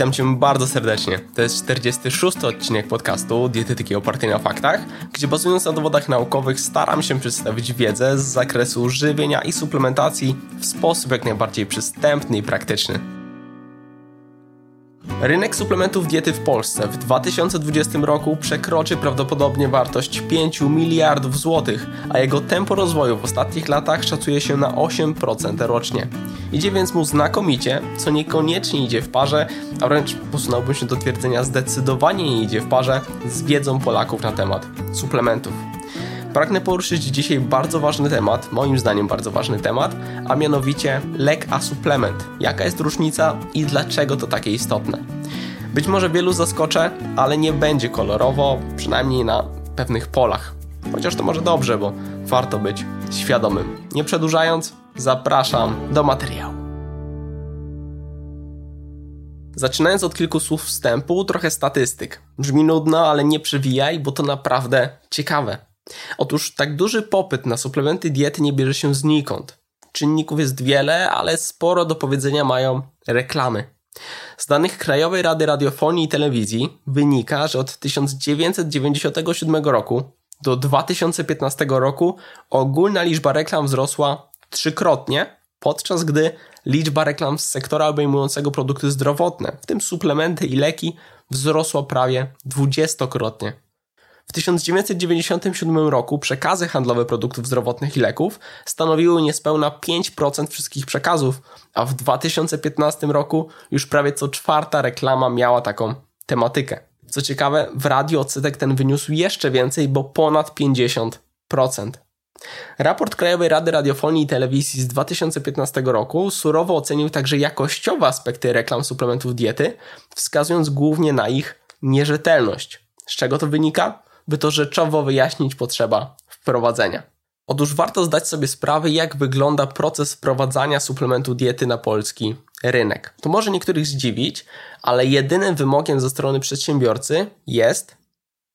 Witam Cię bardzo serdecznie. To jest 46. odcinek podcastu Dietetyki opartej na faktach, gdzie bazując na dowodach naukowych staram się przedstawić wiedzę z zakresu żywienia i suplementacji w sposób jak najbardziej przystępny i praktyczny. Rynek suplementów diety w Polsce w 2020 roku przekroczy prawdopodobnie wartość 5 miliardów złotych, a jego tempo rozwoju w ostatnich latach szacuje się na 8% rocznie. Idzie więc mu znakomicie, co niekoniecznie idzie w parze, a wręcz posunąłbym się do twierdzenia zdecydowanie nie idzie w parze z wiedzą Polaków na temat suplementów. Pragnę poruszyć dzisiaj bardzo ważny temat, moim zdaniem bardzo ważny temat, a mianowicie lek a suplement. Jaka jest różnica i dlaczego to takie istotne? Być może wielu zaskoczę, ale nie będzie kolorowo, przynajmniej na pewnych polach. Chociaż to może dobrze, bo warto być świadomym. Nie przedłużając, zapraszam do materiału. Zaczynając od kilku słów wstępu, trochę statystyk. Brzmi nudno, ale nie przewijaj, bo to naprawdę ciekawe. Otóż tak duży popyt na suplementy diety nie bierze się znikąd. Czynników jest wiele, ale sporo do powiedzenia mają reklamy. Z danych Krajowej Rady Radiofonii i Telewizji wynika, że od 1997 roku do 2015 roku ogólna liczba reklam wzrosła trzykrotnie, podczas gdy liczba reklam z sektora obejmującego produkty zdrowotne, w tym suplementy i leki, wzrosła prawie dwudziestokrotnie. W 1997 roku przekazy handlowe produktów zdrowotnych i leków stanowiły niespełna 5% wszystkich przekazów, a w 2015 roku już prawie co czwarta reklama miała taką tematykę. Co ciekawe, w radio odsetek ten wyniósł jeszcze więcej, bo ponad 50%. Raport Krajowej Rady Radiofonii i Telewizji z 2015 roku surowo ocenił także jakościowe aspekty reklam suplementów diety, wskazując głównie na ich nierzetelność. Z czego to wynika? By to rzeczowo wyjaśnić potrzeba wprowadzenia. Otóż warto zdać sobie sprawę, jak wygląda proces wprowadzania suplementu diety na polski rynek. To może niektórych zdziwić, ale jedynym wymogiem ze strony przedsiębiorcy jest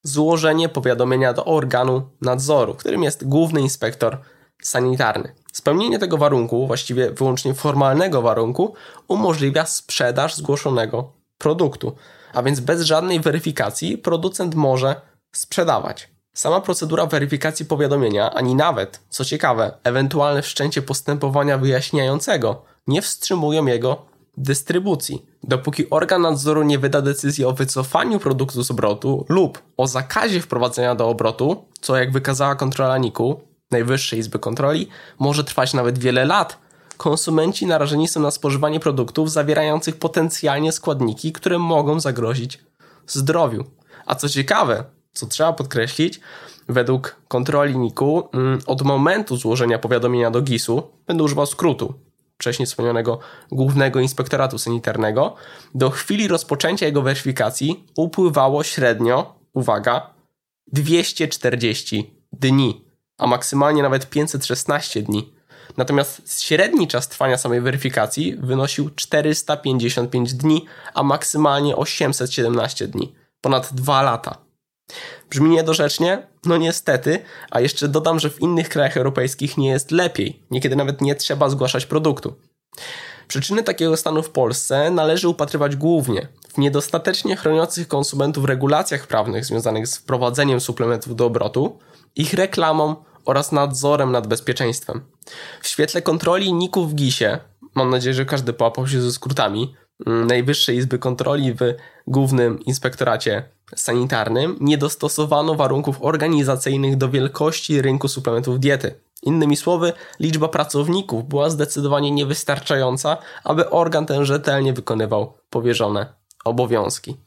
złożenie powiadomienia do organu nadzoru, którym jest główny inspektor sanitarny. Spełnienie tego warunku, właściwie wyłącznie formalnego warunku, umożliwia sprzedaż zgłoszonego produktu. A więc bez żadnej weryfikacji producent może sprzedawać. Sama procedura weryfikacji powiadomienia, ani nawet, co ciekawe, ewentualne wszczęcie postępowania wyjaśniającego nie wstrzymują jego dystrybucji. Dopóki organ nadzoru nie wyda decyzji o wycofaniu produktu z obrotu lub o zakazie wprowadzenia do obrotu, co jak wykazała kontrola NIK-u, Najwyższej Izby Kontroli, może trwać nawet wiele lat, konsumenci narażeni są na spożywanie produktów zawierających potencjalnie składniki, które mogą zagrozić zdrowiu. A co ciekawe, co trzeba podkreślić, według kontroli NIK-u mm, od momentu złożenia powiadomienia do GIS-u, będę używał skrótu, wcześniej wspomnianego Głównego Inspektoratu Sanitarnego, do chwili rozpoczęcia jego weryfikacji upływało średnio, uwaga, 240 dni, a maksymalnie nawet 516 dni. Natomiast średni czas trwania samej weryfikacji wynosił 455 dni, a maksymalnie 817 dni. Ponad 2 lata. Brzmi niedorzecznie? No niestety, a jeszcze dodam, że w innych krajach europejskich nie jest lepiej. Niekiedy nawet nie trzeba zgłaszać produktu. Przyczyny takiego stanu w Polsce należy upatrywać głównie w niedostatecznie chroniących konsumentów regulacjach prawnych związanych z wprowadzeniem suplementów do obrotu, ich reklamą oraz nadzorem nad bezpieczeństwem. W świetle kontroli NIK-u w GIS-ie, mam nadzieję, że każdy połapał się ze skrótami, Najwyższej Izby Kontroli w Głównym Inspektoracie Sanitarnym, nie dostosowano warunków organizacyjnych do wielkości rynku suplementów diety. Innymi słowy, liczba pracowników była zdecydowanie niewystarczająca, aby organ ten rzetelnie wykonywał powierzone obowiązki.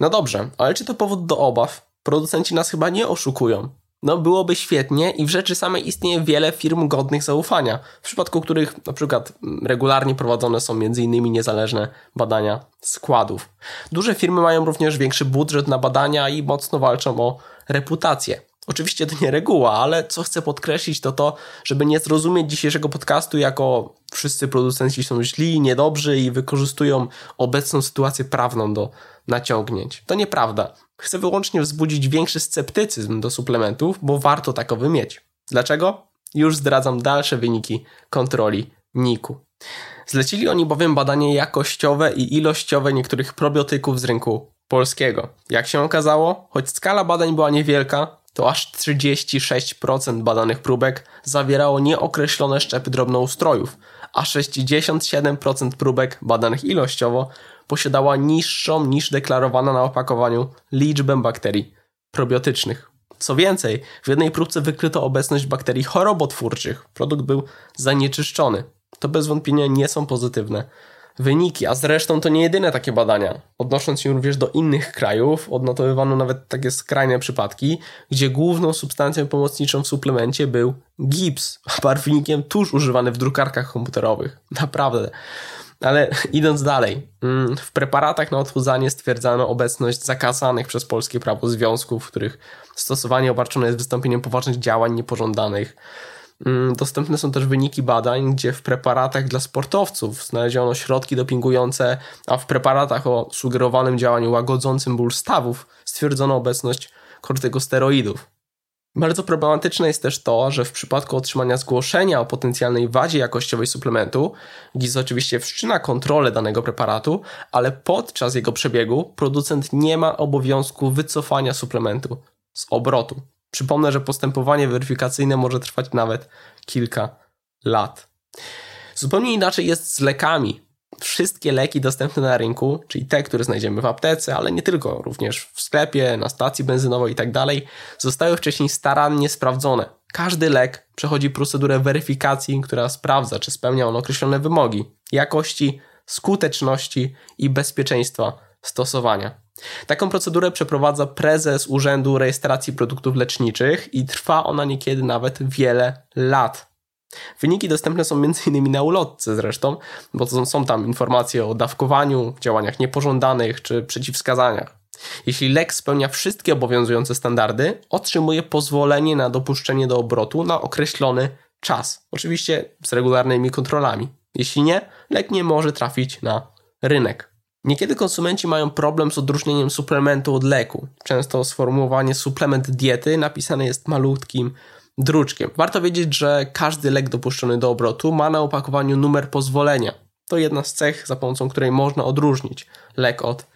No dobrze, ale czy to powód do obaw? Producenci nas chyba nie oszukują. No byłoby świetnie i w rzeczy samej istnieje wiele firm godnych zaufania, w przypadku których na przykład regularnie prowadzone są m.in. niezależne badania składów. Duże firmy mają również większy budżet na badania i mocno walczą o reputację. Oczywiście to nie reguła, ale co chcę podkreślić to to, żeby nie zrozumieć dzisiejszego podcastu jako wszyscy producenci są źli, niedobrzy i wykorzystują obecną sytuację prawną do naciągnięć. To nieprawda. Chcę wyłącznie wzbudzić większy sceptycyzm do suplementów, bo warto takowy mieć. Dlaczego? Już zdradzam dalsze wyniki kontroli NIK-u. Zlecili oni bowiem badanie jakościowe i ilościowe niektórych probiotyków z rynku polskiego. Jak się okazało, choć skala badań była niewielka, to aż 36% badanych próbek zawierało nieokreślone szczepy drobnoustrojów, a 67% próbek badanych ilościowo posiadała niższą niż deklarowana na opakowaniu liczbę bakterii probiotycznych. Co więcej, w jednej próbce wykryto obecność bakterii chorobotwórczych. Produkt był zanieczyszczony. To bez wątpienia nie są pozytywne wyniki, a zresztą to nie jedyne takie badania. Odnosząc się również do innych krajów, odnotowywano nawet takie skrajne przypadki, gdzie główną substancją pomocniczą w suplemencie był gips, a barwnikiem tuż używany w drukarkach komputerowych. Naprawdę. Ale idąc dalej, mm, w preparatach na odchudzanie stwierdzano obecność zakazanych przez polskie prawo związków, w których stosowanie obarczone jest wystąpieniem poważnych działań niepożądanych. Mm, dostępne są też wyniki badań, gdzie w preparatach dla sportowców znaleziono środki dopingujące, a w preparatach o sugerowanym działaniu łagodzącym ból stawów stwierdzono obecność kortykosteroidów. Bardzo problematyczne jest też to, że w przypadku otrzymania zgłoszenia o potencjalnej wadzie jakościowej suplementu, GIS oczywiście wszczyna kontrolę danego preparatu, ale podczas jego przebiegu producent nie ma obowiązku wycofania suplementu z obrotu. Przypomnę, że postępowanie weryfikacyjne może trwać nawet kilka lat. Zupełnie inaczej jest z lekami. Wszystkie leki dostępne na rynku, czyli te, które znajdziemy w aptece, ale nie tylko, również w sklepie, na stacji benzynowej itd., tak zostały wcześniej starannie sprawdzone. Każdy lek przechodzi procedurę weryfikacji, która sprawdza, czy spełnia on określone wymogi jakości, skuteczności i bezpieczeństwa stosowania. Taką procedurę przeprowadza prezes Urzędu Rejestracji Produktów Leczniczych i trwa ona niekiedy nawet wiele lat. Wyniki dostępne są m.in. na ulotce zresztą, bo to są tam informacje o dawkowaniu, działaniach niepożądanych czy przeciwwskazaniach. Jeśli lek spełnia wszystkie obowiązujące standardy, otrzymuje pozwolenie na dopuszczenie do obrotu na określony czas. Oczywiście z regularnymi kontrolami. Jeśli nie, lek nie może trafić na rynek. Niekiedy konsumenci mają problem z odróżnieniem suplementu od leku. Często sformułowanie suplement diety napisane jest malutkim druczkiem. Warto wiedzieć, że każdy lek dopuszczony do obrotu ma na opakowaniu numer pozwolenia. To jedna z cech, za pomocą której można odróżnić lek od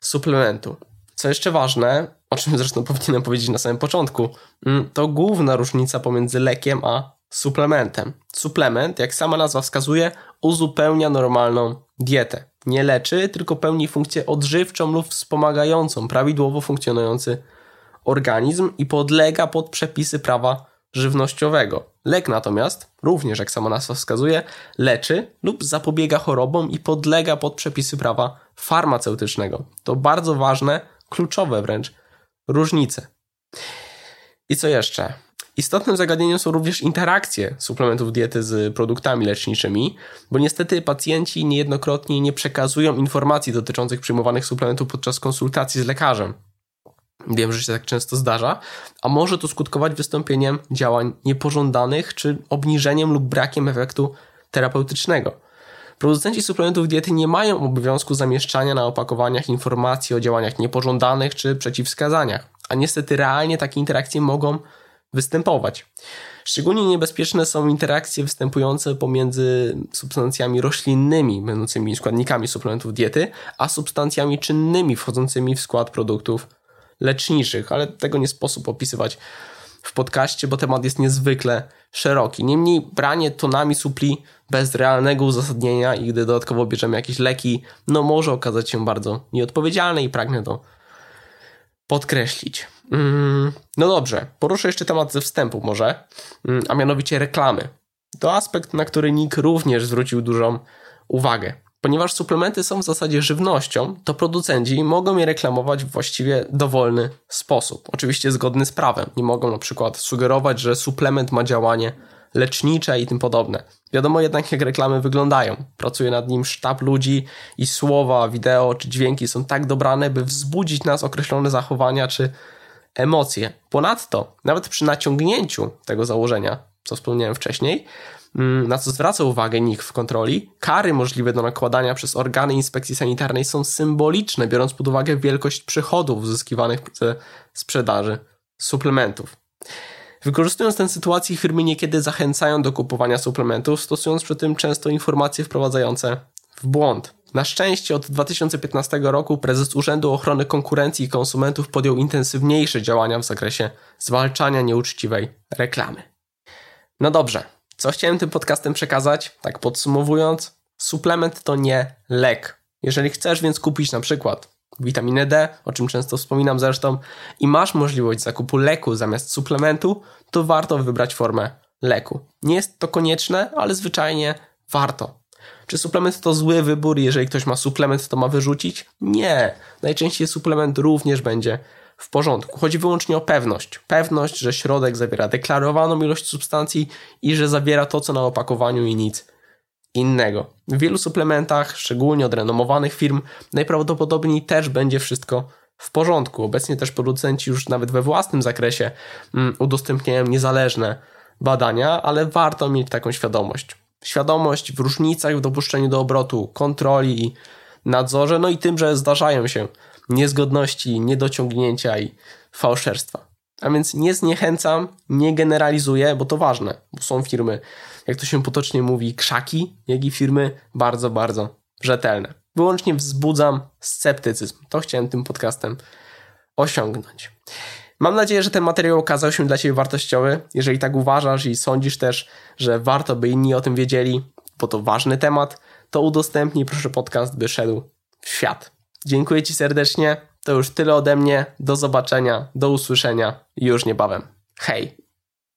suplementu. Co jeszcze ważne, o czym zresztą powinienem powiedzieć na samym początku, mm, to główna różnica pomiędzy lekiem a suplementem. Suplement, jak sama nazwa wskazuje, uzupełnia normalną dietę nie leczy, tylko pełni funkcję odżywczą lub wspomagającą prawidłowo funkcjonujący organizm i podlega pod przepisy prawa żywnościowego. Lek natomiast, również jak sama nazwa wskazuje, leczy lub zapobiega chorobom i podlega pod przepisy prawa farmaceutycznego. To bardzo ważne, kluczowe wręcz różnice. I co jeszcze? Istotnym zagadnieniem są również interakcje suplementów diety z produktami leczniczymi, bo niestety pacjenci niejednokrotnie nie przekazują informacji dotyczących przyjmowanych suplementów podczas konsultacji z lekarzem. Wiem, że się tak często zdarza, a może to skutkować wystąpieniem działań niepożądanych czy obniżeniem lub brakiem efektu terapeutycznego. Producenci suplementów diety nie mają obowiązku zamieszczania na opakowaniach informacji o działaniach niepożądanych czy przeciwwskazaniach, a niestety realnie takie interakcje mogą występować. Szczególnie niebezpieczne są interakcje występujące pomiędzy substancjami roślinnymi, będącymi składnikami suplementów diety, a substancjami czynnymi wchodzącymi w skład produktów leczniczych, ale tego nie sposób opisywać w podcaście, bo temat jest niezwykle szeroki. Niemniej branie tonami supli bez realnego uzasadnienia i gdy dodatkowo bierzemy jakieś leki, no może okazać się bardzo nieodpowiedzialne i pragnę to podkreślić. Mm, no dobrze, poruszę jeszcze temat ze wstępu może, mm, a mianowicie reklamy. To aspekt, na który Nick również zwrócił dużą uwagę. Ponieważ suplementy są w zasadzie żywnością, to producenci mogą je reklamować w właściwie dowolny sposób. Oczywiście zgodny z prawem. Nie mogą na przykład sugerować, że suplement ma działanie lecznicze i tym podobne. Wiadomo jednak, jak reklamy wyglądają. Pracuje nad nim sztab ludzi i słowa, wideo czy dźwięki są tak dobrane, by wzbudzić nas określone zachowania czy emocje. Ponadto, nawet przy naciągnięciu tego założenia, co wspomniałem wcześniej, mm, na co zwraca uwagę NIK w kontroli, kary możliwe do nakładania przez organy inspekcji sanitarnej są symboliczne, biorąc pod uwagę wielkość przychodów uzyskiwanych ze sprzedaży suplementów. Wykorzystując tę sytuację, firmy niekiedy zachęcają do kupowania suplementów, stosując przy tym często informacje wprowadzające w błąd. Na szczęście od 2015 roku prezes Urzędu Ochrony Konkurencji i Konsumentów podjął intensywniejsze działania w zakresie zwalczania nieuczciwej reklamy. No dobrze, co chciałem tym podcastem przekazać? Tak podsumowując, suplement to nie lek. Jeżeli chcesz więc kupić na przykład witaminę D, o czym często wspominam zresztą, i masz możliwość zakupu leku zamiast suplementu, to warto wybrać formę leku. Nie jest to konieczne, ale zwyczajnie warto. Czy suplement to zły wybór, jeżeli ktoś ma suplement, to ma wyrzucić? Nie. Najczęściej suplement również będzie w porządku. Chodzi wyłącznie o pewność. Pewność, że środek zawiera deklarowaną ilość substancji i że zawiera to, co na opakowaniu i nic innego. W wielu suplementach, szczególnie od renomowanych firm, najprawdopodobniej też będzie wszystko w porządku. Obecnie też producenci już nawet we własnym zakresie mm, udostępniają niezależne badania, ale warto mieć taką świadomość. Świadomość w różnicach w dopuszczeniu do obrotu, kontroli i nadzorze, no i tym, że zdarzają się niezgodności, niedociągnięcia i fałszerstwa. A więc nie zniechęcam, nie generalizuję, bo to ważne, bo są firmy, jak to się potocznie mówi, krzaki, jak i firmy bardzo, bardzo rzetelne. Wyłącznie wzbudzam sceptycyzm. To chciałem tym podcastem osiągnąć. Mam nadzieję, że ten materiał okazał się dla Ciebie wartościowy. Jeżeli tak uważasz i sądzisz też, że warto by inni o tym wiedzieli, bo to ważny temat, to udostępnij proszę podcast, by szedł w świat. Dziękuję Ci serdecznie. To już tyle ode mnie. Do zobaczenia, do usłyszenia już niebawem. Hej!